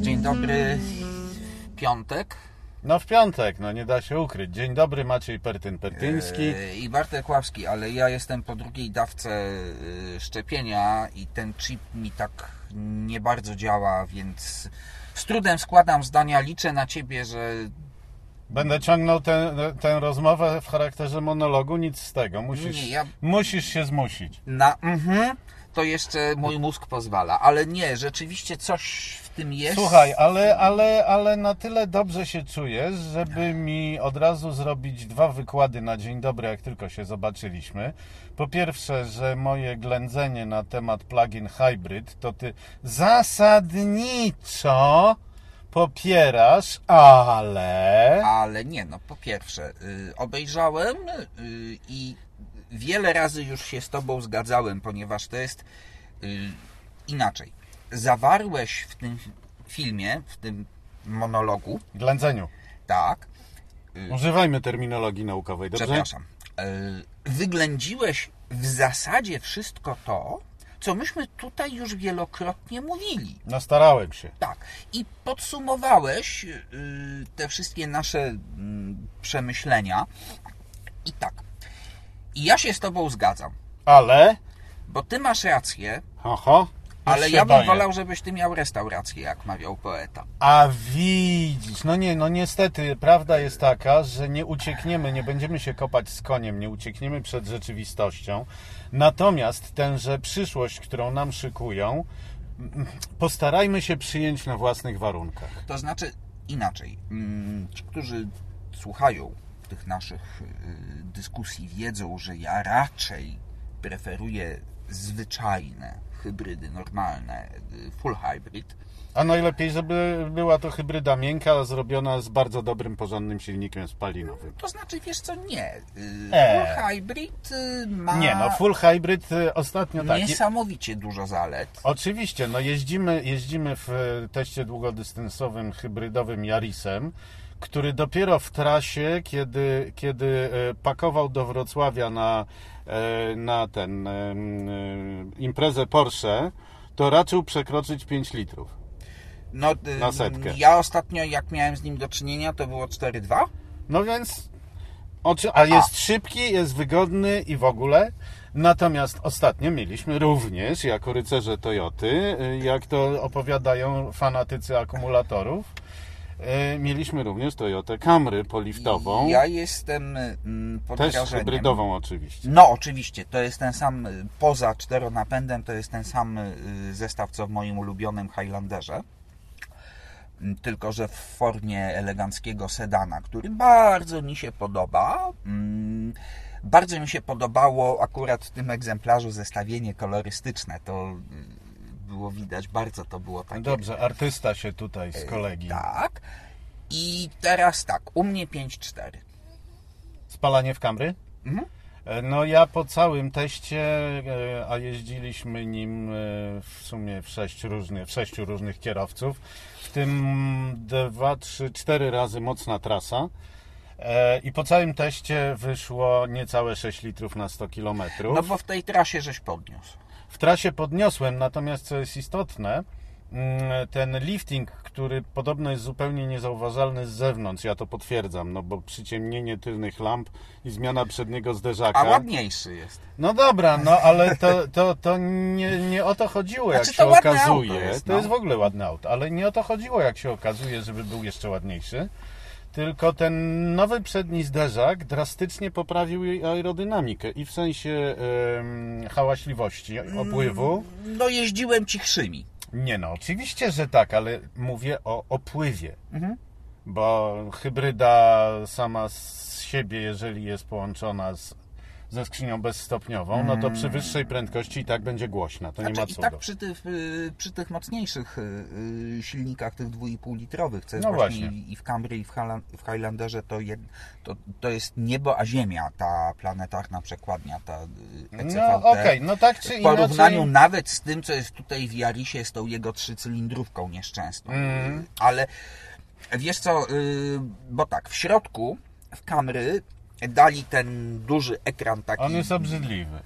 Dzień dobry. Piątek. No w piątek, no nie da się ukryć. Dzień dobry, Maciej Pertyn-Pertyński. Yy, I Bartek Ławski, ale ja jestem po drugiej dawce yy, szczepienia i ten chip mi tak nie bardzo działa, więc z trudem składam zdania. Liczę na ciebie, że Będę ciągnął tę rozmowę w charakterze monologu, nic z tego. Musisz, Nie, ja- musisz się zmusić. na mhm to jeszcze mój mózg pozwala, ale nie, rzeczywiście coś w tym jest. Słuchaj, ale, ale, ale na tyle dobrze się czujesz, żeby mi od razu zrobić dwa wykłady na dzień dobry, jak tylko się zobaczyliśmy. Po pierwsze, że moje ględzenie na temat plugin hybrid to ty zasadniczo popierasz, ale... Ale nie, no po pierwsze, y, obejrzałem y, i wiele razy już się z Tobą zgadzałem, ponieważ to jest y, inaczej. Zawarłeś w tym filmie, w tym monologu, Ględzeniu. tak, Używajmy terminologii naukowej, dobrze? przepraszam, wyględziłeś w zasadzie wszystko to, co myśmy tutaj już wielokrotnie mówili. No starałem się. Tak. I podsumowałeś y, te wszystkie nasze mm, przemyślenia. I tak. I ja się z Tobą zgadzam, Ale... bo Ty masz rację, Oho. Ale ja bym boję. wolał, żebyś Ty miał restaurację, jak mawiał poeta. A widzisz, no nie, no niestety, prawda jest taka, że nie uciekniemy, nie będziemy się kopać z koniem, nie uciekniemy przed rzeczywistością. Natomiast tęże przyszłość, którą nam szykują, mm, postarajmy się przyjąć na własnych warunkach. To znaczy inaczej. Mm, Ci, którzy słuchają tych naszych y, dyskusji, wiedzą, że ja raczej preferuję zwyczajne hybrydy, normalne, y, full hybrid. A najlepiej, żeby była to hybryda miękka, zrobiona z bardzo dobrym, porządnym silnikiem spalinowym. To znaczy, wiesz co, nie. Y, E. Full hybrid y, ma Nie, no full hybrid ostatnio tak. niesamowicie dużo zalet. Oczywiście, no jeździmy, jeździmy w teście długodystansowym hybrydowym Yarisem, który dopiero w trasie, kiedy, kiedy e, pakował do Wrocławia na, e, na ten e, imprezę Porsche, to raczył przekroczyć 5 litrów. No, Na setkę. Ja ostatnio, jak miałem z nim do czynienia, to było 4,2. No więc, a jest szybki, jest wygodny i w ogóle. Natomiast ostatnio mieliśmy również, jako rycerze Toyoty, y, jak to opowiadają fanatycy akumulatorów, mieliśmy również Toyotę Camry poliftową, Ja jestem mm, pod też wrażeniem. hybrydową oczywiście. No, oczywiście, to jest ten sam, y, poza czteronapędem, to jest ten sam y, zestaw, co w moim ulubionym Highlanderze. Mm, Tylko, że w formie eleganckiego sedana, który bardzo mi się podoba. Mm, Bardzo mi się podobało akurat w tym egzemplarzu zestawienie kolorystyczne. To y, było widać, bardzo to było takie Dobrze, artysta się tutaj z kolegi. Tak. I teraz tak, u mnie 5-4. Spalanie w Camry? Mhm. E, No ja po całym teście, e, a jeździliśmy nim e, w sumie w sześć różnych, w sześciu różnych kierowców, w tym dwa, trzy, cztery razy mocna trasa. I po całym teście wyszło niecałe 6 litrów na 100 kilometrów. No bo w tej trasie żeś podniósł. W trasie podniosłem, natomiast co jest istotne, mm, ten lifting, który podobno jest zupełnie niezauważalny z zewnątrz, ja to potwierdzam, no bo przyciemnienie tylnych lamp i zmiana przedniego zderzaka. A ładniejszy jest. No dobra, no ale to, to, to nie, nie o to chodziło, jak Znaczy, się to okazuje. jest, to no. jest w ogóle ładne auto, ale nie o to chodziło, jak się okazuje, żeby był jeszcze ładniejszy. Tylko ten nowy przedni zderzak drastycznie poprawił jej aerodynamikę i w sensie em, hałaśliwości opływu. No jeździłem cichrzymi. Nie no, oczywiście, że tak, ale mówię o opływie. Mhm. Bo hybryda sama z siebie, jeżeli jest połączona z, ze skrzynią bezstopniową, no to przy wyższej prędkości i tak będzie głośna. To nie ma Znaczy, I cudu. tak przy tych, y, przy tych mocniejszych y, y, silnikach, tych 2,5 litrowych, co jest No właśnie, właśnie. i w Camry i w, Highland- w Highlanderze, to, jed, to, to jest niebo a ziemia, ta planetarna przekładnia, ta ECVT. No okej, no tak czy W inaczej. porównaniu nawet z tym, co jest tutaj w Jarisie, z tą jego trzycylindrówką nieszczęsną. Mm. Ale wiesz co, bo tak, w środku, w Camry dali ten duży ekran taki... On jest obrzydliwy.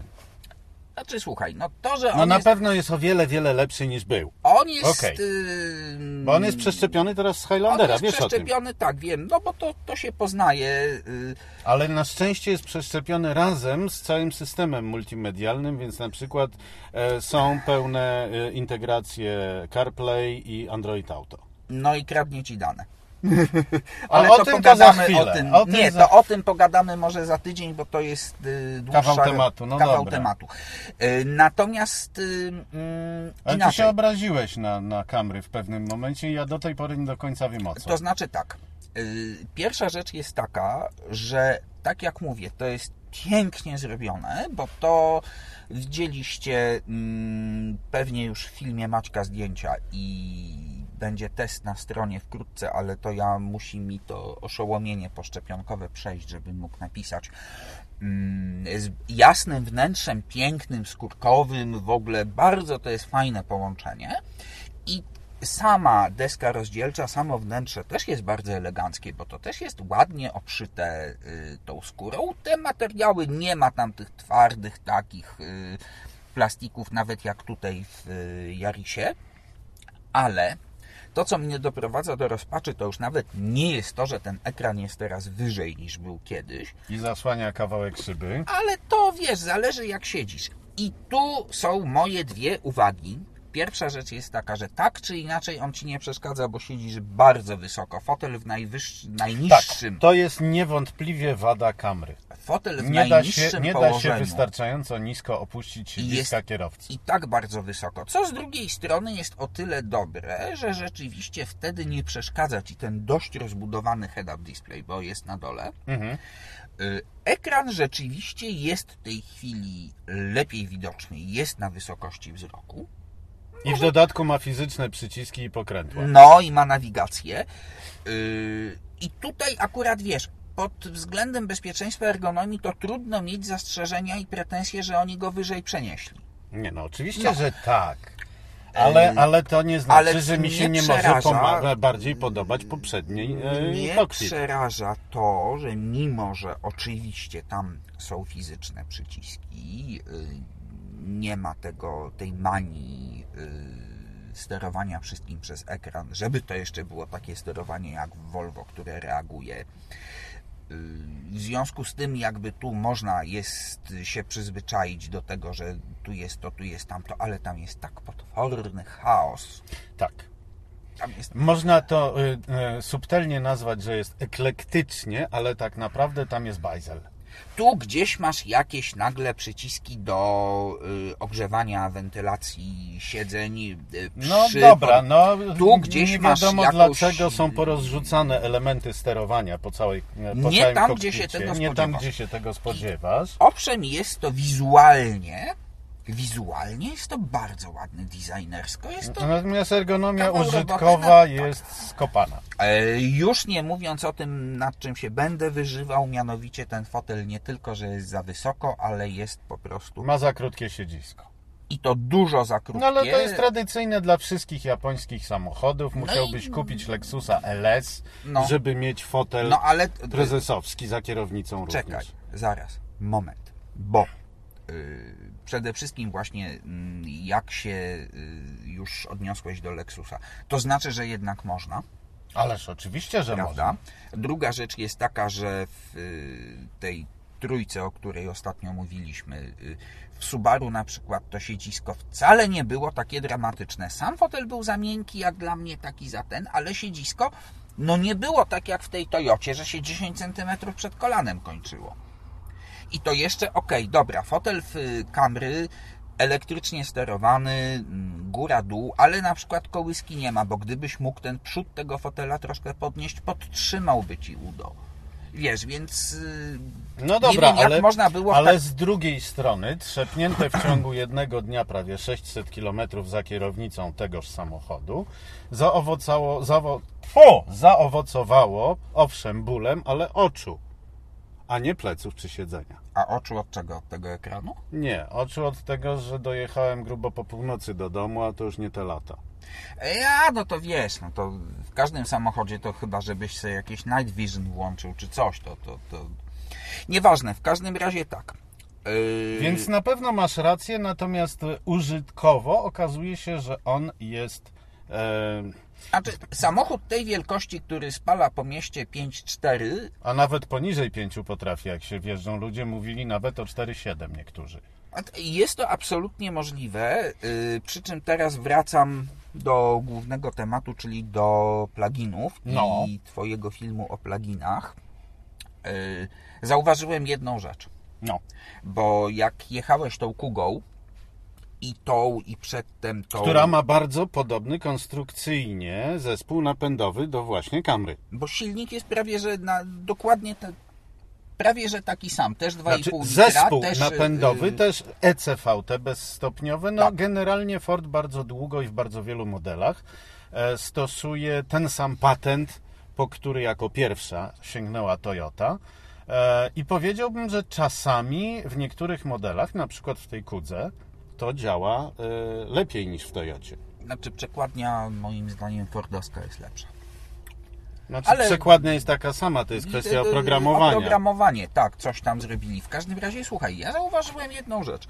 Znaczy, słuchaj, no to, że on No na jest... pewno jest o wiele, wiele lepszy niż był. On jest... Okej. y, Bo on jest przeszczepiony teraz z On Highlandera, jest wiesz przeszczepiony, tak, wiem, no bo to, to się poznaje. y, Ale na szczęście jest przeszczepiony razem z całym systemem multimedialnym, więc na przykład e, są pełne e, integracje CarPlay i Android Auto. No i kradnie ci dane. Ale o tym pogadamy o tym. O tym nie, za- to o tym pogadamy może za tydzień, bo to jest y, dłuższa, Kawał tematu, no kawał dobra. tematu. Y, natomiast y, mm, Ale ty inaczej. się obraziłeś na, na Camry w pewnym momencie i ja do tej pory nie do końca wiem o co. To znaczy tak. Pierwsza rzecz jest taka, że tak jak mówię, to jest pięknie zrobione, bo to widzieliście mm, pewnie już w filmie Maćka zdjęcia i będzie test na stronie wkrótce, ale to ja musi mi to oszołomienie poszczepionkowe przejść, żebym mógł napisać. Mm, z jasnym wnętrzem, pięknym, skórkowym, w ogóle bardzo to jest fajne połączenie. I sama deska rozdzielcza, samo wnętrze też jest bardzo eleganckie, bo to też jest ładnie obszyte y, tą skórą. Te materiały nie ma tam tych twardych takich y, plastików, nawet jak tutaj w y, Jarisie, ale to, co mnie doprowadza do rozpaczy, to już nawet nie jest to, że ten ekran jest teraz wyżej niż był kiedyś, I zasłania kawałek szyby. ale to wiesz, zależy jak siedzisz. I tu są moje dwie uwagi. Pierwsza rzecz jest taka, że tak czy inaczej on ci nie przeszkadza, bo siedzisz bardzo wysoko. Fotel w najwyższym, Tak, najniższym, to jest niewątpliwie wada Camry. fotel w Nie da się, najniższym nie da się położeniu. wystarczająco nisko opuścić siedziska kierowcy. I tak bardzo wysoko. Co z drugiej strony jest o tyle dobre, że rzeczywiście wtedy nie przeszkadza ci ten dość rozbudowany head-up display, bo jest na dole. Mhm. Y, Ekran rzeczywiście jest w tej chwili lepiej widoczny, jest na wysokości wzroku. I w dodatku ma fizyczne przyciski i pokrętła. No i ma nawigację. Yy, I tutaj akurat wiesz, pod względem bezpieczeństwa ergonomii to trudno mieć zastrzeżenia i pretensje, że oni go wyżej przenieśli. Nie no, oczywiście, No. że tak. Ale, Ej, ale to nie znaczy, ale że mi się nie może przeraża- poma- bardziej podobać poprzedniej e, Nie kokpit. przeraża to, że mimo, że oczywiście tam są fizyczne przyciski, yy, nie ma tego, tej manii yy, sterowania wszystkim przez ekran, żeby to jeszcze było takie sterowanie jak w Volvo, które reaguje. Yy, W związku z tym, jakby tu można jest się przyzwyczaić do tego, że tu jest to, tu jest tamto, ale tam jest tak potworny chaos. Tak. Jest Można to y, y, subtelnie nazwać, że jest eklektycznie, ale tak naprawdę tam jest bajzel. Tu gdzieś masz jakieś nagle przyciski do y, ogrzewania, wentylacji siedzeń. Y, No przy- dobra, no tu gdzieś nie masz wiadomo jakąś- dlaczego są porozrzucane elementy sterowania po całej po Nie całym tam, kokpicie. gdzie się tego Nie tam, spodziewasz. gdzie się tego spodziewasz. Owszem, jest to wizualnie, wizualnie jest to bardzo ładny designersko. Jest to Natomiast ergonomia użytkowa no tak. jest skopana. E, Już nie mówiąc o tym, nad czym się będę wyżywał, mianowicie ten fotel nie tylko, że jest za wysoko, ale jest po prostu Ma za krótkie siedzisko. i to dużo za krótkie. No ale to jest tradycyjne dla wszystkich japońskich samochodów. Musiałbyś i- kupić Lexusa LS, No. żeby mieć fotel No ale prezesowski za kierownicą czekaj, również. zaraz, moment, bo y, przede wszystkim właśnie mm, jak się y, już odniosłeś do Lexusa, to znaczy, że jednak można. Ależ oczywiście, że prawda? można. Druga rzecz jest taka, że w y, tej trójce, o której ostatnio mówiliśmy, y, w Subaru na przykład to siedzisko wcale nie było takie dramatyczne. Sam fotel był za miękki, jak dla mnie taki za ten, ale siedzisko no nie było tak jak w tej Toyocie, że się 10 cm przed kolanem kończyło. I to jeszcze, okej, dobra, fotel w y, Camry elektrycznie sterowany, mm, góra-dół, ale na przykład kołyski nie ma, bo gdybyś mógł ten przód tego fotela troszkę podnieść, podtrzymałby ci udo. Wiesz, więc y, No dobra, wiem, ale, można było ale tak... z drugiej strony trzepnięte w ciągu jednego dnia prawie 600 km za kierownicą tegoż samochodu zaowocało, zawo, fu, zaowocowało owszem bólem, ale oczu, a nie pleców czy siedzenia. A oczu od czego? Od tego ekranu? Nie, oczu od tego, że dojechałem grubo po północy do domu, a to już nie te lata. Ja, no to wiesz, no to w każdym samochodzie to chyba, żebyś sobie jakieś night vision włączył czy coś, to, to, to... Nieważne, w każdym razie tak. Yy, Więc na pewno masz rację, natomiast użytkowo okazuje się, że on jest. Znaczy, samochód tej wielkości, który spala po mieście 5,4, a nawet poniżej 5 potrafi, jak się wjeżdżą. Ludzie mówili nawet o 4,7 niektórzy. jest to absolutnie możliwe. Yy, przy czym teraz wracam do głównego tematu, czyli do pluginów No. i Twojego filmu o pluginach. Yy, zauważyłem jedną rzecz. No. Bo jak jechałeś tą Kugą i tą i przedtem tą... Która ma bardzo podobny konstrukcyjnie zespół napędowy do właśnie Camry. Bo silnik jest prawie, że na, dokładnie te, prawie, że taki sam. Też 2,5 Znaczy, litra. zespół też, napędowy, yy, też ECVT bezstopniowy. No, Tak. generalnie Ford bardzo długo i w bardzo wielu modelach e, stosuje ten sam patent, po który jako pierwsza sięgnęła Toyota. E, I powiedziałbym, że czasami w niektórych modelach, na przykład w tej Kudze, to działa e, lepiej niż w Toyocie. Znaczy przekładnia moim zdaniem Fordowska jest lepsza. Znaczy, Ale- przekładnia jest taka sama, to jest kwestia Yy, oprogramowania. Oprogramowanie, tak, coś tam zrobili. W każdym razie, słuchaj, ja zauważyłem jedną rzecz,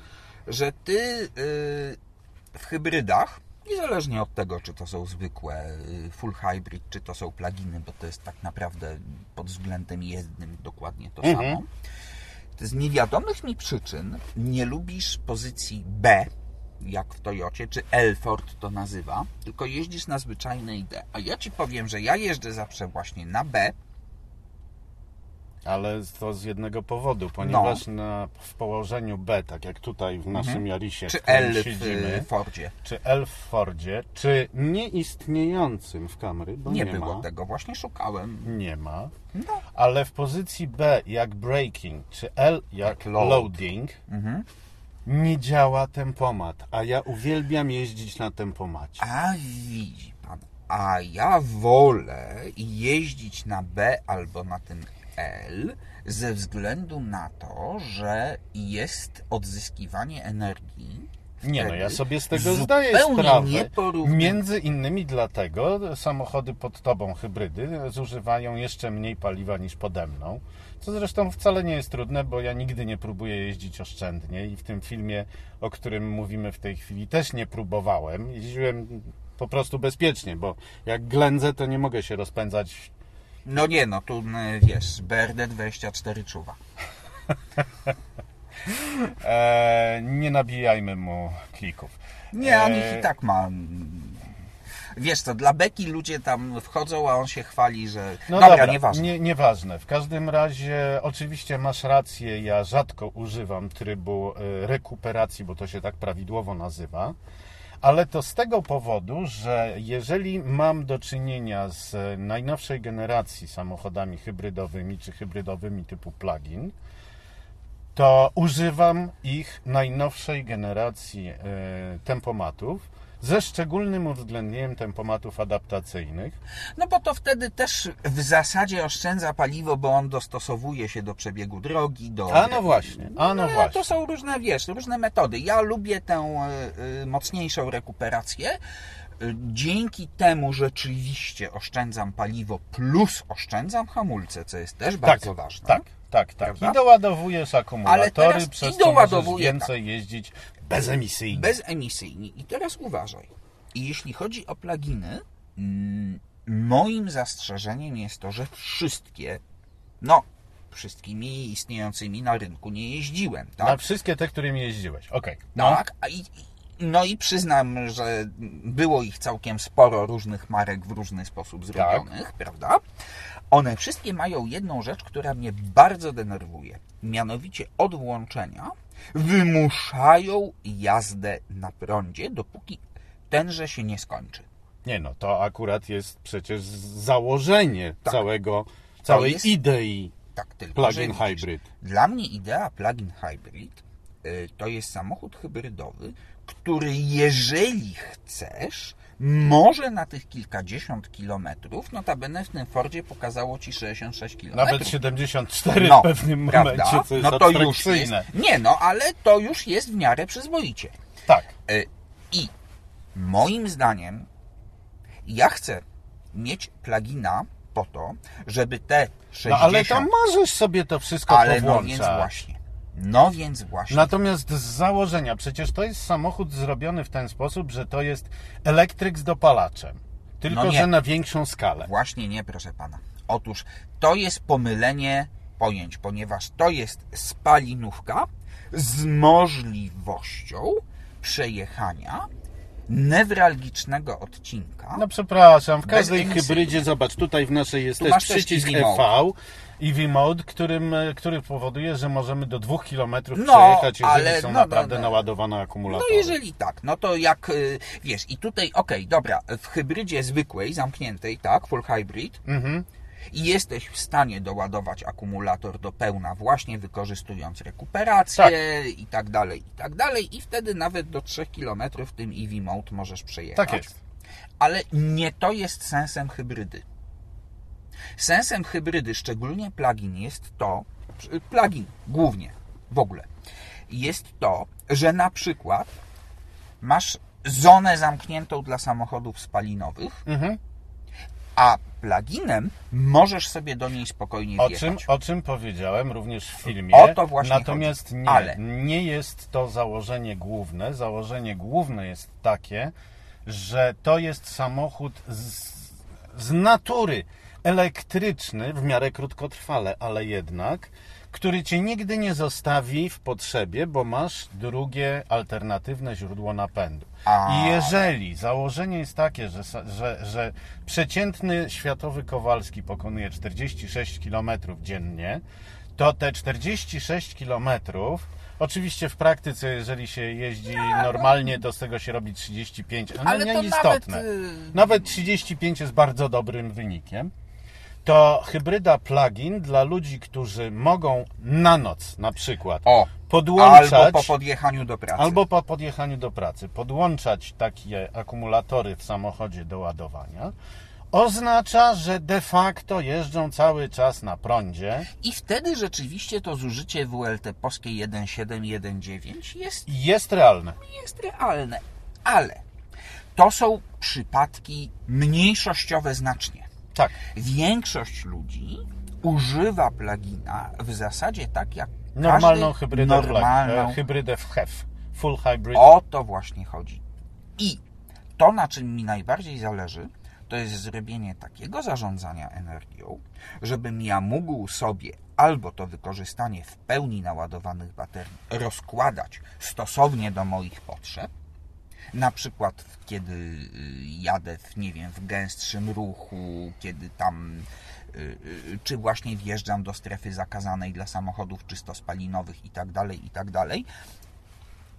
że ty yy, w hybrydach, niezależnie od tego, czy to są zwykłe yy, full hybrid, czy to są pluginy, bo to jest tak naprawdę pod względem jednym dokładnie to Mhm. samo, z niewiadomych mi przyczyn nie lubisz pozycji B, jak w Toyocie, czy L Ford to nazywa, tylko jeździsz na zwyczajnej D. A ja ci powiem, że ja jeżdżę zawsze właśnie na B, Ale to z jednego powodu, ponieważ No. na, w położeniu B, tak jak tutaj w naszym Jarisie, czy L w siedzimy, y, Fordzie. czy L w Fordzie, czy nieistniejącym w Camry, bo Nie, nie, było ma, tego, właśnie szukałem. nie ma, No. ale w pozycji B jak braking, czy L jak Jak load. loading, Mhm. nie działa tempomat, a ja uwielbiam jeździć na tempomacie. A widzi pan, a ja wolę jeździć na B albo na tym L ze względu na to, że jest odzyskiwanie energii. Nie no, ja sobie z tego zdaję sprawę. Między innymi dlatego samochody pod tobą hybrydy zużywają jeszcze mniej paliwa niż pode mną. Co zresztą wcale nie jest trudne, bo ja nigdy nie próbuję jeździć oszczędnie i w tym filmie, o którym mówimy w tej chwili, też nie próbowałem. Jeździłem po prostu bezpiecznie, bo jak ględzę, to nie mogę się rozpędzać. No nie, no tu y, wiesz, BRD24 czuwa. E, nie nabijajmy mu klików. Nie, on E, ich i tak ma. Wiesz co, dla beki ludzie tam wchodzą, a on się chwali, że... No dobra, dobra, nieważne. Nie, nieważne. W każdym razie, oczywiście masz rację, ja rzadko używam trybu e, rekuperacji, bo to się tak prawidłowo nazywa, ale to z tego powodu, że jeżeli mam do czynienia z najnowszej generacji samochodami hybrydowymi czy hybrydowymi typu plug-in, to używam ich najnowszej generacji e, tempomatów ze szczególnym uwzględnieniem tempomatów adaptacyjnych. No bo to wtedy też w zasadzie oszczędza paliwo, bo on dostosowuje się do przebiegu drogi, do... A no właśnie, a no właśnie. To są różne, wiesz, różne metody. Ja lubię tę y, mocniejszą rekuperację. Y, Dzięki temu rzeczywiście oszczędzam paliwo plus oszczędzam hamulce, co jest też bardzo ważne. Tak, tak, tak. Prawda? I doładowujesz akumulatory, Ale teraz przez i co możesz doładowuję, więcej jeździć bezemisyjnie. Bezemisyjni. I teraz uważaj. I jeśli chodzi o pluginy, mm, moim zastrzeżeniem jest to, że wszystkie, no, wszystkimi istniejącymi na rynku nie jeździłem, tak? Na wszystkie te, którymi jeździłeś. Okej. No. Tak, i, no i przyznam, że było ich całkiem sporo różnych marek w różny sposób zrobionych, prawda? One wszystkie mają jedną rzecz, która mnie bardzo denerwuje. Mianowicie od włączenia wymuszają jazdę na prądzie, dopóki tenże się nie skończy. Nie no, to akurat jest przecież założenie Tak. całego, całej jest- idei Tak tylko, plug-in hybrid. Dla mnie idea plug-in hybrid y, to jest samochód hybrydowy, który jeżeli chcesz, może na tych kilkadziesiąt kilometrów, notabene w tym Fordzie pokazało Ci 66 kilometrów. Nawet 74 No, w pewnym prawda? momencie, co jest no to już jest. Nie no, ale to już jest w miarę przyzwoicie. Tak. Y, I moim zdaniem ja chcę mieć plugina po to, żeby te 60... No ale tam możesz sobie to wszystko ale no powłączać. więc właśnie. No więc właśnie. Natomiast z założenia, przecież to jest samochód zrobiony w ten sposób, że to jest elektryk z dopalaczem. Tylko, No że na większą skalę. Właśnie nie, proszę pana. Otóż to jest pomylenie pojęć, ponieważ to jest spalinówka z możliwością przejechania newralgicznego odcinka. No przepraszam, w każdej hybrydzie, zobacz, tutaj w naszej jest Tu też przycisk EV EV, mode. Którym, e, który powoduje, że możemy do 2 km No, przejechać, jeżeli ale są no, no, naprawdę no. naładowane No akumulatory. jeżeli tak, no to jak, y, wiesz, i tutaj, okej, dobra, w hybrydzie zwykłej, zamkniętej, tak, full hybrid, Mhm. i jesteś w stanie doładować akumulator do pełna właśnie wykorzystując rekuperację Tak. i tak dalej, i tak dalej i wtedy nawet do 3 km tym EV Mode możesz przejechać. Tak jest. Ale nie to jest sensem hybrydy. Sensem hybrydy, szczególnie plugin, jest to, plugin głównie, w ogóle, jest to, że na przykład masz zonę zamkniętą dla samochodów spalinowych, Mhm. a pluginem możesz sobie do niej spokojnie O wjechać. czym, o czym powiedziałem również w filmie. O to właśnie Natomiast chodzi. nie, Ale- nie jest to założenie główne. Założenie główne jest takie, że to jest samochód z, z natury elektryczny, w miarę krótkotrwale, ale jednak, który cię nigdy nie zostawi w potrzebie, bo masz drugie alternatywne źródło napędu. A. I jeżeli założenie jest takie, że, że, że przeciętny światowy Kowalski pokonuje 46 km dziennie, to te 46 km, oczywiście w praktyce, jeżeli się jeździ normalnie, to z tego się robi 35, ale, Ale nie to istotne. nawet, y, Nawet 35 jest bardzo dobrym wynikiem. To hybryda plug-in dla ludzi, którzy mogą na noc na przykład O, podłączać albo po podjechaniu do pracy. Albo po podjechaniu do pracy podłączać takie akumulatory w samochodzie do ładowania, oznacza, że de facto jeżdżą cały czas na prądzie I wtedy rzeczywiście to zużycie WLT polskie 1.7 i 1.9 jest, jest realne. jest realne. Ale to są przypadki mniejszościowe znacznie. Tak. Większość ludzi używa plugina w zasadzie tak jak Normalną każdy hybrydę, normalną, w, hybrydę w HEV. Full hybrid. O to właśnie chodzi. I to, na czym mi najbardziej zależy, to jest zrobienie takiego zarządzania energią, żebym ja mógł sobie albo to wykorzystanie w pełni naładowanych baterii rozkładać stosownie do moich potrzeb, na przykład kiedy y, jadę w, nie wiem, w gęstszym ruchu, kiedy tam y, y, czy właśnie wjeżdżam do strefy zakazanej dla samochodów czysto spalinowych i tak dalej, i tak dalej.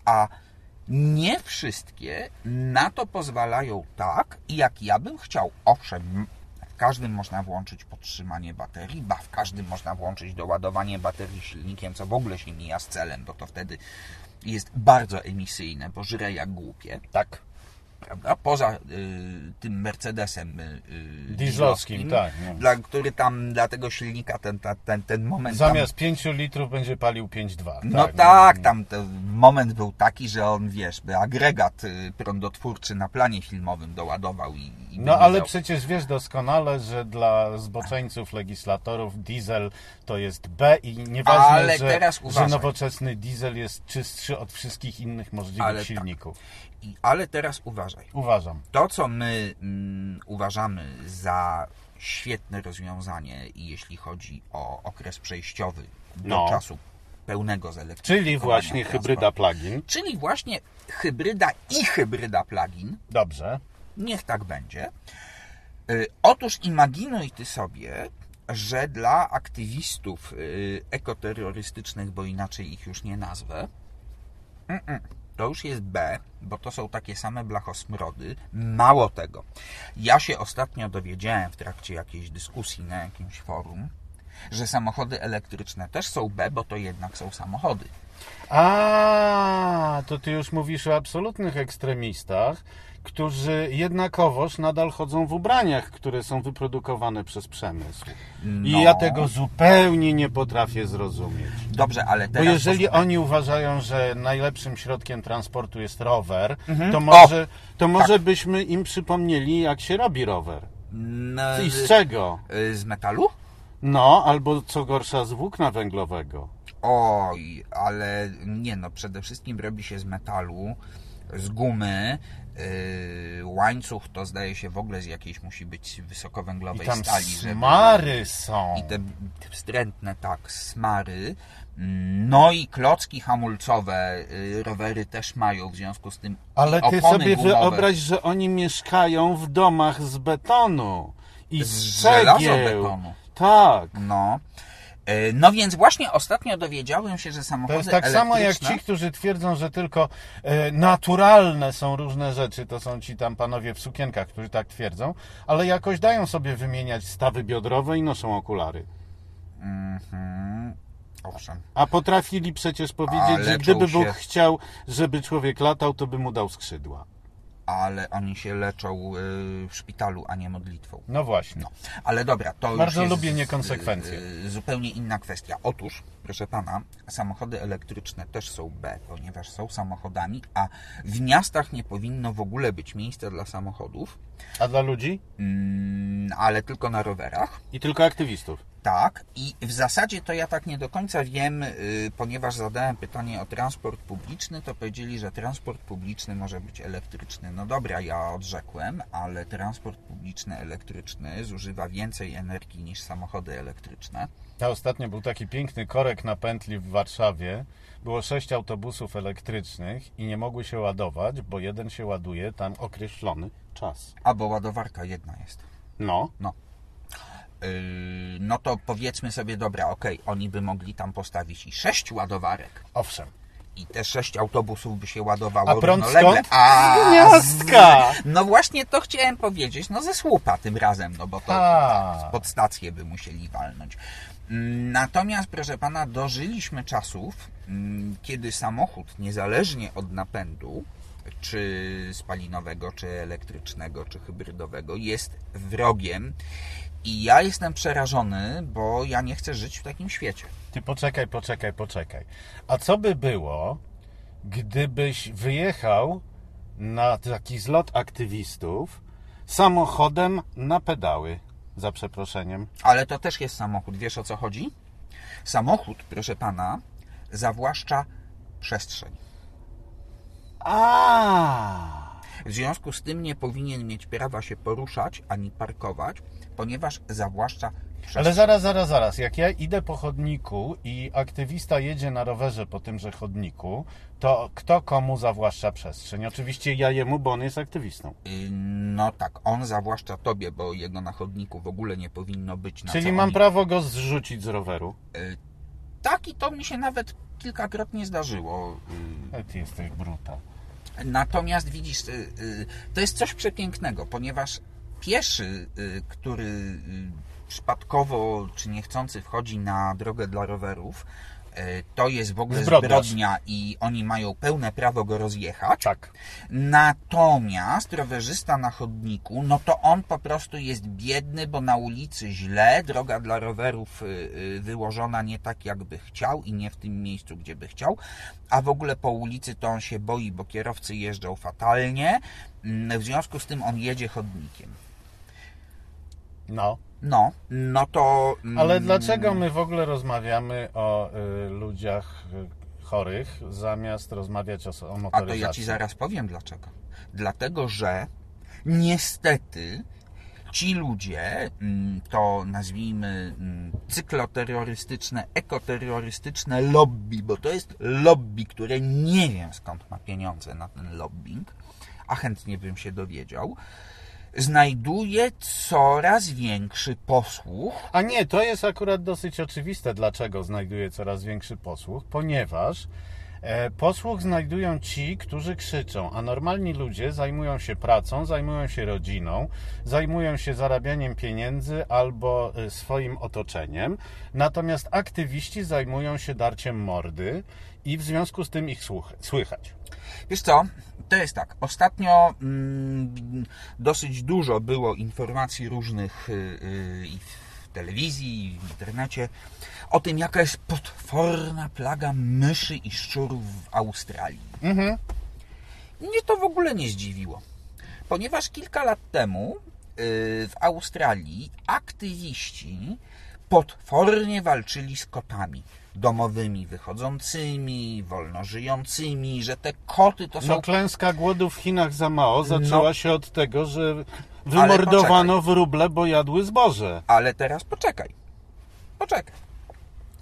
A nie wszystkie na to pozwalają tak, jak ja bym chciał. Owszem, w każdym można włączyć podtrzymanie baterii, ba w każdym można włączyć doładowanie baterii silnikiem, co w ogóle się mija z celem, bo to wtedy jest bardzo emisyjne, bo żre jak głupie, Tak. Prawda? Poza y, tym Mercedesem y, y, Dieslowskim, tak, no. dla, który tam dla tego silnika ten, ten, ten moment tam, Zamiast 5 litrów będzie palił 5,2. no tak, tam ten moment był taki, że on, wiesz, by agregat y, prądotwórczy na planie filmowym doładował i, i No ale przecież wiesz doskonale, że dla zboczeńców, legislatorów diesel to jest B i nieważne, Ale że, że nowoczesny diesel jest czystszy od wszystkich innych możliwych Ale tak. silników. I, ale teraz uważaj. Uważam. To, co my mm, uważamy za świetne rozwiązanie i jeśli chodzi o okres przejściowy do No. czasu pełnego zelektryfikowania Czyli właśnie hybryda plug-in. Czyli właśnie hybryda i hybryda plug-in, Dobrze. niech tak będzie. Y, Otóż imaginuj ty sobie, że dla aktywistów y, ekoterrorystycznych, bo inaczej ich już nie nazwę, to już jest B, bo to są takie same blachosmrody. Mało tego, ja się ostatnio dowiedziałem w trakcie jakiejś dyskusji na jakimś forum, że samochody elektryczne też są B, bo to jednak są samochody. A, to ty już mówisz o absolutnych ekstremistach, którzy jednakowoż nadal chodzą w ubraniach, które są wyprodukowane przez przemysł. I No. ja tego zupełnie nie potrafię zrozumieć. Dobrze, ale Bo teraz... jeżeli oni uważają, że najlepszym środkiem transportu jest rower, Mhm. to może, tak. to może byśmy im przypomnieli, jak się robi rower. No, I z czego? y, Z metalu? No, albo co gorsza z włókna węglowego. Oj, ale nie no, przede wszystkim robi się z metalu, z gumy. Yy, łańcuch to zdaje się w ogóle z jakiejś musi być I wysokowęglowej tam stali, żeby... smary są. I te te wstrętne, tak, smary. Mm, No i klocki hamulcowe yy, rowery też mają, w związku z tym Ale i ty sobie gumowe. wyobraź, że oni mieszkają w domach z betonu i z, Z żelazobetonu. Tak. No. Yy, No więc właśnie ostatnio dowiedziałem się, że To samochody jest tak samo jak elektryczne- ci, którzy twierdzą, że tylko e, naturalne są różne rzeczy. To są ci tam panowie w sukienkach, którzy tak twierdzą, ale jakoś dają sobie wymieniać stawy biodrowe i noszą okulary. Mhm. Owszem. A potrafili przecież powiedzieć, Ale że gdyby Bóg się- chciał, żeby człowiek latał, to by mu dał skrzydła. Ale oni się leczą yy, w szpitalu, a nie modlitwą. No właśnie. No, ale dobra, to Bardzo już jest lubię niekonsekwencje. y, zupełnie inna kwestia. Otóż, proszę pana, samochody elektryczne też są B, ponieważ są samochodami, a w miastach nie powinno w ogóle być miejsca dla samochodów, A dla ludzi? mm, ale tylko na rowerach. I tylko aktywistów. Tak, i w zasadzie to ja tak nie do końca wiem, y, ponieważ zadałem pytanie o transport publiczny, to powiedzieli, że transport publiczny może być elektryczny. No dobra, ja odrzekłem, ale transport publiczny elektryczny zużywa więcej energii niż samochody elektryczne. A ostatnio był taki piękny korek na pętli w Warszawie. Było sześć autobusów elektrycznych i nie mogły się ładować, bo jeden się ładuje tam określony czas. Albo ładowarka jedna jest. No, Yy, No to powiedzmy sobie, dobra, okej, oni by mogli tam postawić i sześć ładowarek. owszem. I te sześć autobusów by się ładowało A prąd skąd? A Z z- No właśnie to chciałem powiedzieć, no ze słupa tym razem, no bo to A. pod stację by musieli walnąć. Mm, Natomiast, proszę pana, dożyliśmy czasów, mm, kiedy samochód, niezależnie od napędu, czy spalinowego, czy elektrycznego, czy hybrydowego, jest wrogiem. I ja jestem przerażony, bo ja nie chcę żyć w takim świecie. Ty poczekaj, poczekaj, poczekaj. A co by było, gdybyś wyjechał na taki zlot aktywistów samochodem na pedały, za przeproszeniem? Ale to też jest samochód. Wiesz o co chodzi? Samochód, proszę pana, zawłaszcza przestrzeń. A. W związku z tym nie powinien mieć prawa się poruszać ani parkować, ponieważ zawłaszcza przestrzeń. Ale zaraz, zaraz, zaraz. Jak ja idę po chodniku i aktywista jedzie na rowerze po tymże chodniku, to kto komu zawłaszcza przestrzeń? Oczywiście ja jemu, bo on jest aktywistą. Y, No tak, on zawłaszcza tobie, bo jego na chodniku w ogóle nie powinno być. Na Czyli co mam oni... prawo go zrzucić z roweru. Tak i to mi się nawet kilkakrotnie zdarzyło. Y, E, Ty jesteś bruta. Natomiast widzisz, y, y, to jest coś przepięknego, ponieważ pieszy, y, który przypadkowo czy niechcący wchodzi na drogę dla rowerów, to jest w ogóle Zbrodniarz. zbrodnia i oni mają pełne prawo go rozjechać. Tak. Natomiast rowerzysta na chodniku, no to on po prostu jest biedny, bo na ulicy źle, droga dla rowerów y, y, wyłożona nie tak jakby chciał i nie w tym miejscu, gdzie by chciał, a w ogóle po ulicy to on się boi, bo kierowcy jeżdżą fatalnie, Mm, w związku z tym on jedzie chodnikiem. No. No, no to... mm, Ale dlaczego my w ogóle rozmawiamy o y, ludziach y, chorych, zamiast rozmawiać o, o A motoryzacji? to ja Ci zaraz powiem dlaczego. Dlatego, że niestety ci ludzie, mm, to nazwijmy mm, cykloterrorystyczne, ekoterrorystyczne lobby, bo to jest lobby, które nie wiem skąd ma pieniądze na ten lobbying, a chętnie bym się dowiedział, znajduje coraz większy posłuch. A nie, to jest akurat dosyć oczywiste, dlaczego znajduje coraz większy posłuch, ponieważ e, posłuch znajdują ci, którzy krzyczą, a normalni ludzie zajmują się pracą, zajmują się rodziną, zajmują się zarabianiem pieniędzy albo e, swoim otoczeniem, natomiast aktywiści zajmują się darciem mordy i w związku z tym ich słychać. Wiesz co, to jest tak. Ostatnio mm, dosyć dużo było informacji różnych y, y, i w telewizji, w internecie o tym, jaka jest potworna plaga myszy i szczurów w Australii. Mhm. Mnie to w ogóle nie zdziwiło, ponieważ kilka lat temu y, w Australii aktywiści potwornie walczyli z kotami domowymi, wychodzącymi, wolno żyjącymi, że te koty to są... No klęska głodu w Chinach za mało zaczęła No. się od tego, że wymordowano wróble, bo jadły zboże. Ale teraz poczekaj. Poczekaj.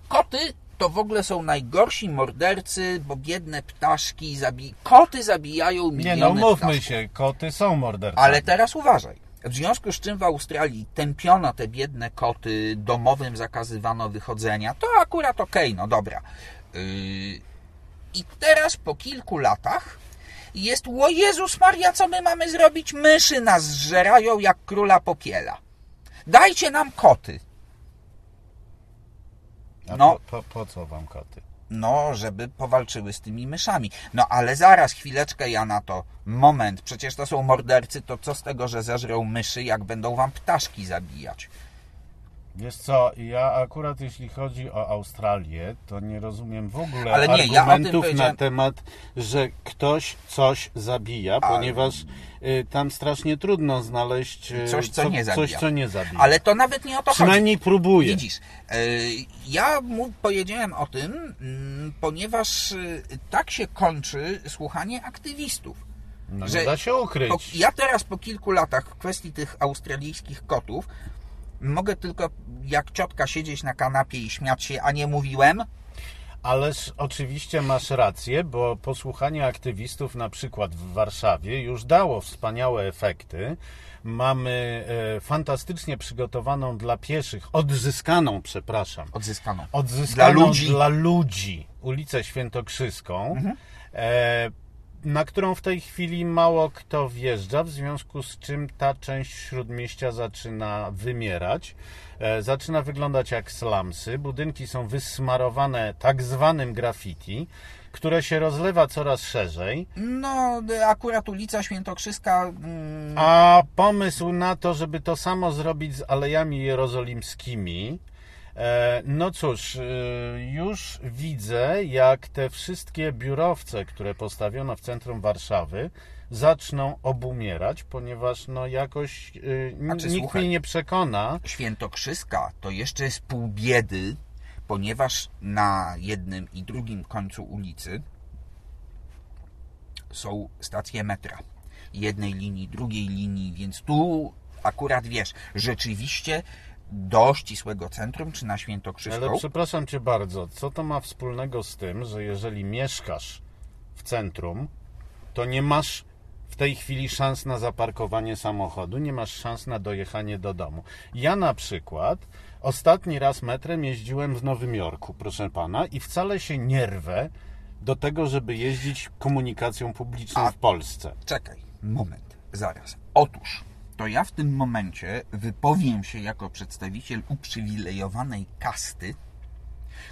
Koty to w ogóle są najgorsi mordercy, bo biedne ptaszki zabi... Koty zabijają Nie miliony no, mówmy ptaszków. się, koty są mordercami. Ale teraz uważaj. W związku z czym w Australii tępiono te biedne koty, domowym zakazywano wychodzenia, to akurat okej, no dobra. Yy, I teraz po kilku latach jest, o Jezus Maria, co my mamy zrobić? Myszy nas zżerają jak króla popiela. Dajcie nam koty. A no. po, po, po co wam koty? No, żeby powalczyły z tymi myszami. No ale zaraz, chwileczkę ja na to. Moment, przecież to są mordercy, to co z tego, że zeżrą myszy, jak będą wam ptaszki zabijać? Wiesz co, ja akurat jeśli chodzi o Australię, to nie rozumiem w ogóle Ale nie, ja argumentów powiedziałem- na temat, że ktoś coś zabija, ponieważ y, tam strasznie trudno znaleźć y, Coś, co nie zabija. Coś, co nie zabija. Ale to nawet nie o to chodzi. Przynajmniej próbuje. Widzisz, e, ja mu powiedziałem o tym, mm, ponieważ e, tak się kończy słuchanie aktywistów. No że nie da się ukryć. Po, ja teraz po kilku latach w kwestii tych australijskich kotów mogę tylko jak ciotka siedzieć na kanapie i śmiać się, a nie mówiłem. Ależ oczywiście masz rację, bo posłuchanie aktywistów na przykład w Warszawie już dało wspaniałe efekty. Mamy e, fantastycznie przygotowaną dla pieszych, odzyskaną, przepraszam, Odzyskano. odzyskaną Dla ludzi. dla ludzi ulicę Świętokrzyską, e, na którą w tej chwili mało kto wjeżdża, w związku z czym ta część śródmieścia zaczyna wymierać. E, zaczyna wyglądać jak slumsy. Budynki są wysmarowane tak zwanym graffiti, które się rozlewa coraz szerzej. No, akurat ulica Świętokrzyska. Mm, A pomysł na to, żeby to samo zrobić z alejami jerozolimskimi, no cóż, e, już widzę, jak te wszystkie biurowce, które postawiono w centrum Warszawy, zaczną obumierać, ponieważ no jakoś e, Znaczy, nikt słuchaj. mnie nie przekona. Świętokrzyska to jeszcze jest pół biedy, ponieważ na jednym i drugim końcu ulicy są stacje metra. Jednej linii, drugiej linii, więc tu akurat wiesz, rzeczywiście do ścisłego centrum, czy na Świętokrzyską, Ale przepraszam cię bardzo, co to ma wspólnego z tym, że jeżeli mieszkasz w centrum, to nie masz w tej chwili szans na zaparkowanie samochodu, nie masz szans na dojechanie do domu. Ja na przykład ostatni raz metrem jeździłem w Nowym Jorku, proszę pana, i wcale się nie rwę do tego, żeby jeździć komunikacją publiczną A- w Polsce. Czekaj, moment, zaraz. Otóż, to ja w tym momencie wypowiem się jako przedstawiciel uprzywilejowanej kasty,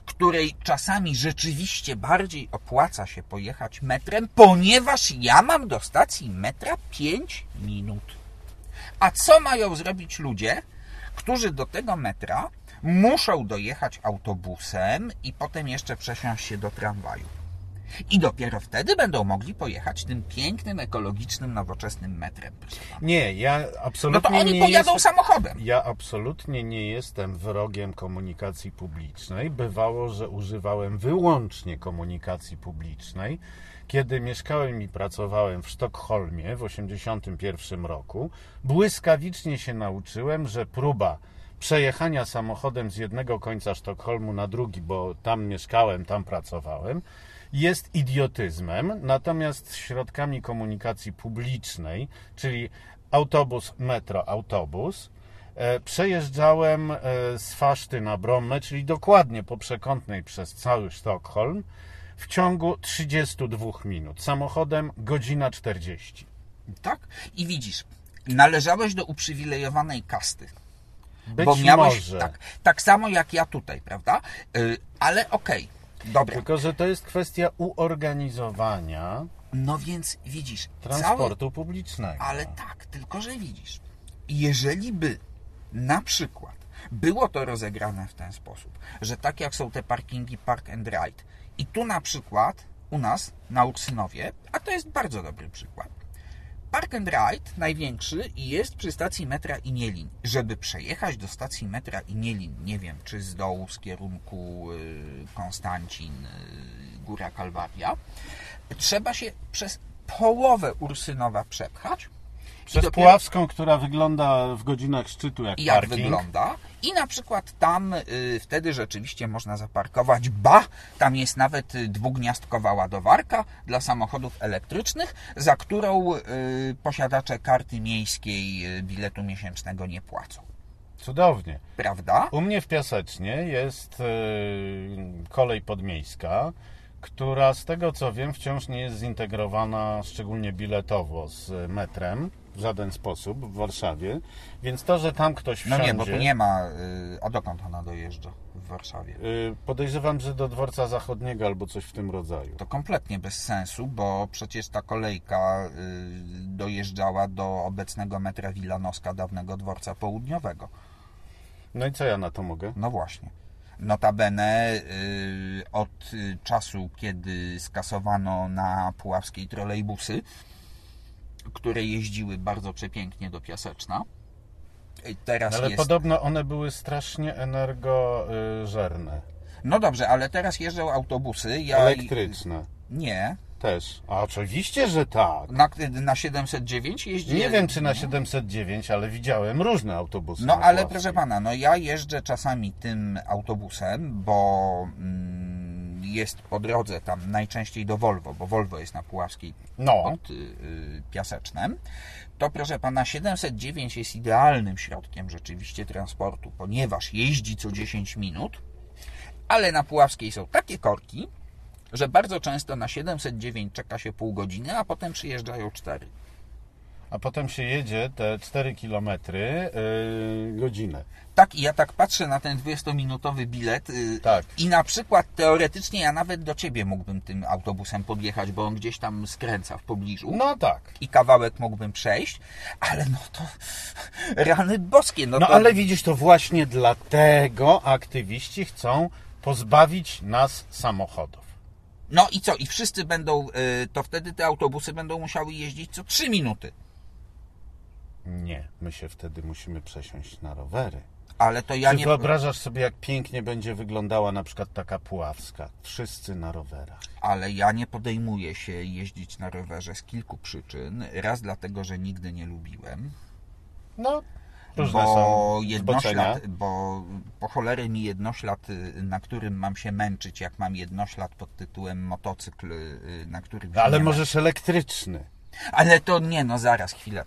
której czasami rzeczywiście bardziej opłaca się pojechać metrem, ponieważ ja mam do stacji metra 5 minut. A co mają zrobić ludzie, którzy do tego metra muszą dojechać autobusem i potem jeszcze przesiąść się do tramwaju? I dopiero wtedy będą mogli pojechać tym pięknym, ekologicznym, nowoczesnym metrem. Nie, ja No to absolutnie oni nie pojadą jestem... samochodem. Ja absolutnie nie jestem wrogiem komunikacji publicznej. Bywało, że używałem wyłącznie komunikacji publicznej. Kiedy mieszkałem i pracowałem w Sztokholmie w 1981 roku, błyskawicznie się nauczyłem, że próba przejechania samochodem z jednego końca Sztokholmu na drugi, bo tam mieszkałem, tam pracowałem, jest idiotyzmem, natomiast środkami komunikacji publicznej, czyli autobus, metro, autobus, e, przejeżdżałem e, z Faszty na Brommę, czyli dokładnie po przekątnej przez cały Sztokholm, w ciągu 32 minut. Samochodem godzina 40. Tak? I widzisz, należałeś do uprzywilejowanej kasty. Być bo miałeś może. tak, tak samo jak ja tutaj, prawda? Yy, ale okej, dobra. Tylko, że to jest kwestia uorganizowania No więc widzisz, transportu publicznego. Ale tak, tylko że widzisz, jeżeli by na przykład było to rozegrane w ten sposób, że tak jak są te parkingi Park and Ride i tu na przykład u nas na Ursynowie, a to jest bardzo dobry przykład, Park and Ride największy jest przy stacji metra Inielin. Żeby przejechać do stacji metra Inielin, nie wiem, czy z dołu z kierunku y, Konstancin, y, Góra Kalwaria, trzeba się przez połowę Ursynowa przepchać. Przez dopiero- Puławską, która wygląda w godzinach szczytu jak, jak parking. wygląda. I na przykład tam y, wtedy rzeczywiście można zaparkować. Ba, tam jest nawet y, dwugniazdkowa ładowarka dla samochodów elektrycznych, za którą y, posiadacze karty miejskiej y, biletu miesięcznego nie płacą. Cudownie. Prawda? U mnie w Piasecznie jest e, kolej podmiejska, która z tego co wiem wciąż nie jest zintegrowana szczególnie biletowo z metrem w żaden sposób w Warszawie, więc to, że tam ktoś No wsiądzie... nie, bo tu nie ma. y, A dokąd ona dojeżdża w Warszawie? y, Podejrzewam, że do dworca zachodniego albo coś w tym rodzaju. To kompletnie bez sensu, bo przecież ta kolejka y, dojeżdżała do obecnego metra Wilanowska, dawnego dworca południowego. No i co ja na to mogę? No właśnie. Notabene od czasu, kiedy skasowano na puławskiej trolejbusy, które jeździły bardzo przepięknie do Piaseczna, teraz Ale jest... podobno one były strasznie energożerne. No dobrze, ale teraz jeżdżą autobusy. Ja... Elektryczne. Nie. Też. A oczywiście, że tak. Na, na 709 jeździ... Nie wiem, czy na 709, ale widziałem różne autobusy. No ale proszę pana, no ja jeżdżę czasami tym autobusem, bo mm, jest po drodze tam najczęściej do Volvo, bo Volvo jest na Puławskiej No. pod y, y, Piasecznem. To proszę pana, 709 jest idealnym środkiem rzeczywiście transportu, ponieważ jeździ co 10 minut, ale na Puławskiej są takie korki, że bardzo często na 709 czeka się pół godziny, a potem przyjeżdżają 4. A potem się jedzie te 4 km yy, godzinę. Tak, i ja tak patrzę na ten 20-minutowy bilet y, Tak. i na przykład teoretycznie ja nawet do ciebie mógłbym tym autobusem podjechać, bo on gdzieś tam skręca w pobliżu No tak. i kawałek mógłbym przejść, ale no to rany boskie, no, No to ale widzisz, to właśnie dlatego aktywiści chcą pozbawić nas samochodów. no i co, i wszyscy będą, y, to wtedy te autobusy będą musiały jeździć co 3 minuty, Nie, my się wtedy musimy przesiąść na rowery. ale to ja Czy nie... wyobrażasz sobie, jak pięknie będzie wyglądała na przykład taka Puławska? Wszyscy na rowerach. Ale ja nie podejmuję się jeździć na rowerze z kilku przyczyn. Raz dlatego, że nigdy nie lubiłem, No, różne bo jednoślad, bo po cholery mi jednoślad, na którym mam się męczyć, jak mam jednoślad pod tytułem motocykl, y, na którym Ale możesz elektryczny. męczę. Ale to nie, no zaraz, chwilę.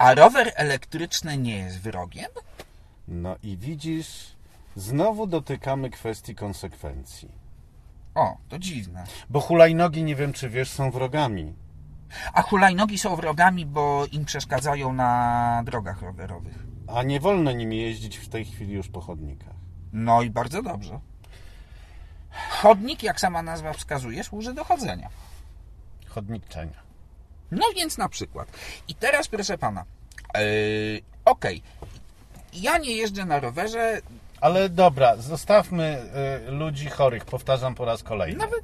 A rower elektryczny nie jest wyrogiem? No i widzisz, znowu dotykamy kwestii konsekwencji. O, to dziwne. Bo hulajnogi, nie wiem czy wiesz, są wrogami. A hulajnogi są wrogami, bo im przeszkadzają na drogach rowerowych. A nie wolno nimi jeździć w tej chwili już po chodnikach. No i bardzo dobrze. Chodnik, jak sama nazwa wskazuje, służy do chodzenia. Chodnikczenia. No więc na przykład. I teraz, proszę pana, yy, okej, ja nie jeżdżę na rowerze, Ale dobra, zostawmy y, ludzi chorych, powtarzam po raz kolejny. nawet,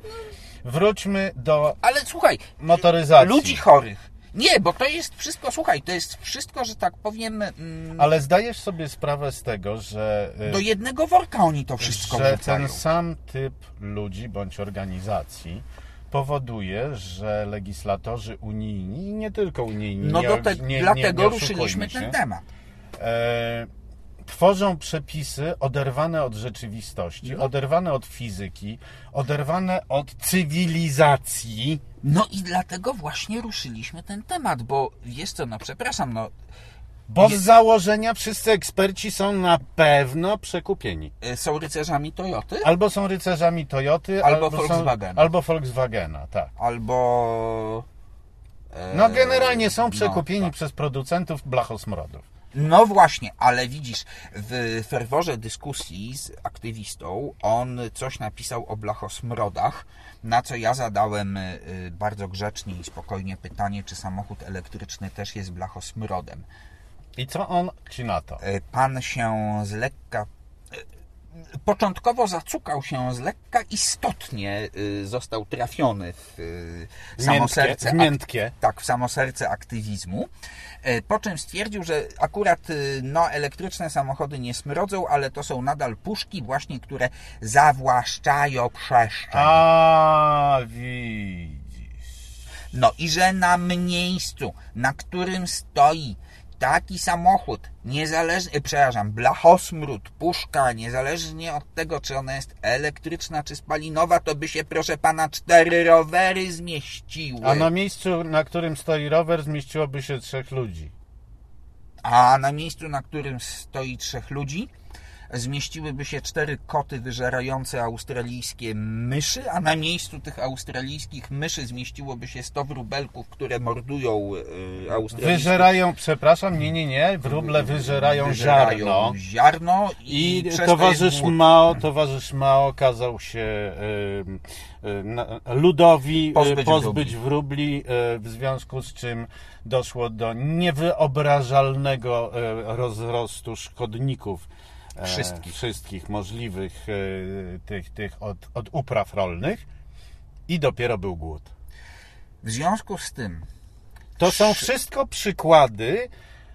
Wróćmy do ale słuchaj, motoryzacji. ludzi chorych. Nie, bo to jest wszystko, słuchaj, to jest wszystko, że tak powiem, mm, Ale zdajesz sobie sprawę z tego, że, y, do jednego worka oni to wszystko że wrzucają. ten sam typ ludzi bądź organizacji powoduje, że legislatorzy unijni, i nie tylko unijni, No nie, do te, nie, nie, dlatego nie ruszyliśmy oszukujmy się, ten temat. e, tworzą przepisy oderwane od rzeczywistości, No. oderwane od fizyki, oderwane od cywilizacji. No i dlatego właśnie ruszyliśmy ten temat, bo wiesz co, no przepraszam, no Bo z założenia wszyscy eksperci są na pewno przekupieni. y, są rycerzami Toyoty, Albo są rycerzami Toyoty, Albo są, Volkswagena. albo Volkswagena, tak. albo... e, No generalnie są no, przekupieni tak. przez producentów blachosmrodów. No właśnie, ale widzisz, w ferworze dyskusji z aktywistą on coś napisał o blachosmrodach, na co ja zadałem y, bardzo grzecznie i spokojnie pytanie, czy samochód elektryczny też jest blachosmrodem. I co on ci na to? Y, Pan się z lekka... y, początkowo zacukał się z lekka, istotnie y, został trafiony w samo Miętkie, serce. miętkie. Tak, w samo serce aktywizmu. E, Po czym stwierdził, że akurat no, elektryczne samochody nie smrodzą, ale to są nadal puszki właśnie, które zawłaszczają przestrzeń. A, widzisz. No i że na miejscu, na którym stoi taki samochód, niezależnie, przepraszam, blachosmród, puszka, niezależnie od tego, czy ona jest elektryczna, czy spalinowa, to by się, proszę pana, cztery rowery zmieściły. A na miejscu, na którym stoi rower, zmieściłoby się trzech ludzi. A na miejscu, na którym stoi trzech ludzi, zmieściłyby się cztery koty wyżerające australijskie myszy, a na miejscu tych australijskich myszy zmieściłoby się 100 wróbelków, które mordują yy, australijskie... Wyżerają, przepraszam, nie, nie, nie, wróble wyżerają ziarno. ziarno i, I to towarzysz głód. Mao, towarzysz Mao kazał się y, y, ludowi y, Pozbyć pozbyć, wróbli, y, w związku z czym doszło do niewyobrażalnego y, rozrostu szkodników Wszystkich. wszystkich możliwych y, tych, tych od, od upraw rolnych i dopiero był głód. W związku z tym To są wszystko przykłady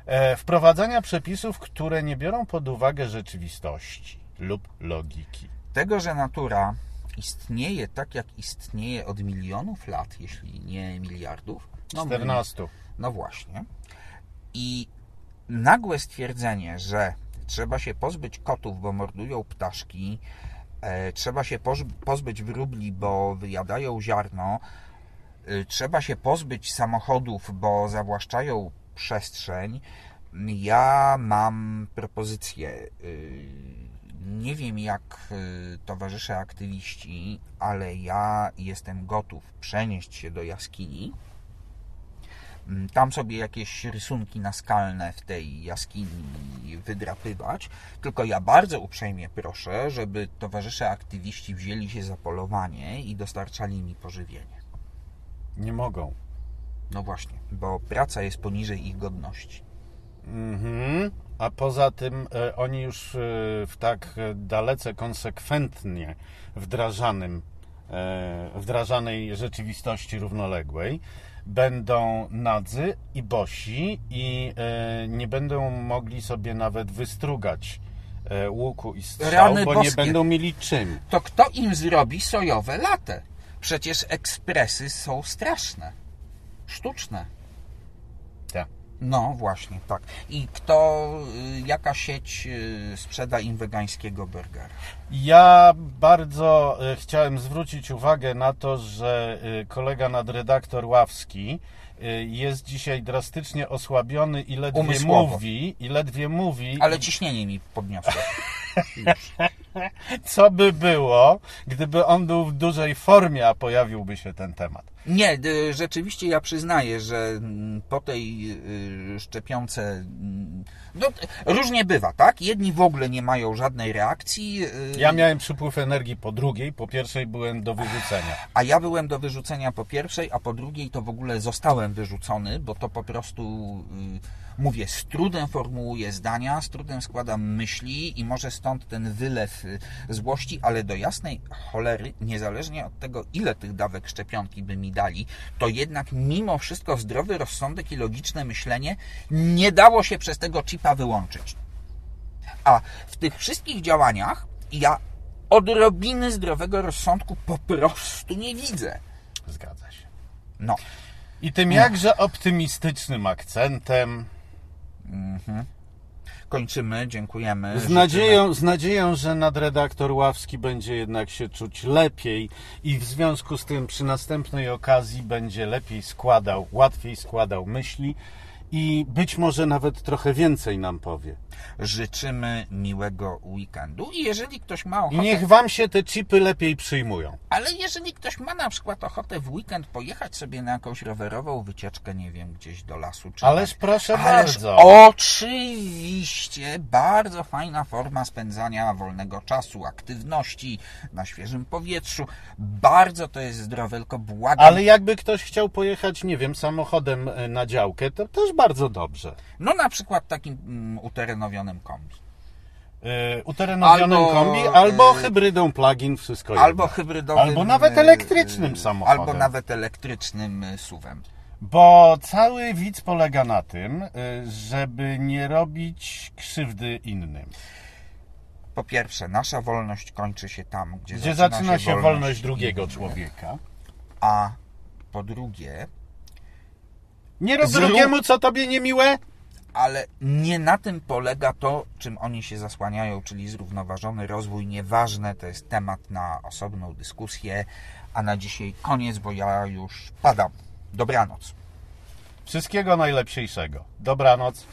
e, wprowadzania przepisów, które nie biorą pod uwagę rzeczywistości lub logiki. tego, że natura istnieje tak, jak istnieje od milionów lat, jeśli nie miliardów, no, my- 14. No właśnie. I nagłe stwierdzenie, że trzeba się pozbyć kotów, bo mordują ptaszki, e, trzeba się pozbyć wróbli, bo wyjadają ziarno, e, trzeba się pozbyć samochodów, bo zawłaszczają przestrzeń. Ja mam propozycję. y, Nie wiem jak towarzysze aktywiści, ale ja jestem gotów przenieść się do jaskini tam sobie jakieś rysunki naskalne w tej jaskini wydrapywać. Tylko ja bardzo uprzejmie proszę, żeby towarzysze aktywiści wzięli się za polowanie i dostarczali mi pożywienie. Nie mogą. No właśnie, bo praca jest poniżej ich godności. Mhm. A poza tym e, oni już e, w tak e, dalece konsekwentnie wdrażanym, wdrażanej rzeczywistości równoległej będą nadzy i bosi i e, nie będą mogli sobie nawet wystrugać e, łuku i strzał, Rany bo nie boskie. będą mieli czym. To kto im zrobi sojowe latę? Przecież ekspresy są straszne. Sztuczne. No właśnie, tak. I kto, y, jaka sieć y, sprzeda im wegańskiego burgera? Ja bardzo e, chciałem zwrócić uwagę na to, że kolega nadredaktor Ławski jest dzisiaj drastycznie osłabiony i ledwie Umysłowo. mówi, i ledwie mówi, Ale ciśnienie mi podniosło. co by było, gdyby on był w dużej formie, a pojawiłby się ten temat. Nie, y, rzeczywiście ja przyznaję, że mm, po tej y, szczepionce mm, no, różnie bywa, tak? Jedni w ogóle nie mają żadnej reakcji, y, Ja miałem przypływ energii po drugiej, po pierwszej byłem do wyrzucenia. a ja byłem do wyrzucenia po pierwszej, a po drugiej to w ogóle zostałem wyrzucony, bo to po prostu mówię, z trudem formułuję zdania, z trudem składam myśli i może stąd ten wylew złości, ale do jasnej cholery, niezależnie od tego, ile tych dawek szczepionki by mi dali, to jednak mimo wszystko zdrowy rozsądek i logiczne myślenie nie dało się przez tego chipa wyłączyć. A w tych wszystkich działaniach ja odrobiny zdrowego rozsądku po prostu nie widzę. Zgadza się. No, I tym jakże optymistycznym akcentem, kończymy, dziękujemy. Z nadzieją, z nadzieją, że nadredaktor Ławski będzie jednak się czuć lepiej i w związku z tym przy następnej okazji będzie lepiej składał, łatwiej składał myśli i być może nawet trochę więcej nam powie. Życzymy miłego weekendu i jeżeli ktoś ma ochotę, niech Wam się te chipy lepiej przyjmują. ale jeżeli ktoś ma na przykład ochotę w weekend pojechać sobie na jakąś rowerową wycieczkę, nie wiem, gdzieś do lasu czy Ależ tak, proszę Ależ bardzo. Oczywiście, bardzo fajna forma spędzania wolnego czasu, aktywności na świeżym powietrzu. Bardzo to jest zdrowe, tylko błagam. Ale jakby ktoś chciał pojechać, nie wiem, samochodem e, na działkę, to też bardzo dobrze. No na przykład takim mm, uterenowionym kombi. y, uterenowionym Albo, kombi, albo y, hybrydą plug-in, wszystko Albo jedno. hybrydowym. Albo nawet y, elektrycznym samochodem. Albo nawet elektrycznym suwem. Bo cały widz polega na tym, żeby nie robić krzywdy innym. Po pierwsze, nasza wolność kończy się tam, gdzie, Gdzie zaczyna się wolność wolność drugiego człowieka. A po drugie, Nie rób Zrób- drugiemu, co tobie niemiłe. Ale nie na tym polega to, czym oni się zasłaniają, czyli zrównoważony rozwój. Nieważne, to jest temat na osobną dyskusję. A na dzisiaj koniec, bo ja już padam. Dobranoc. Wszystkiego najlepszego. Dobranoc.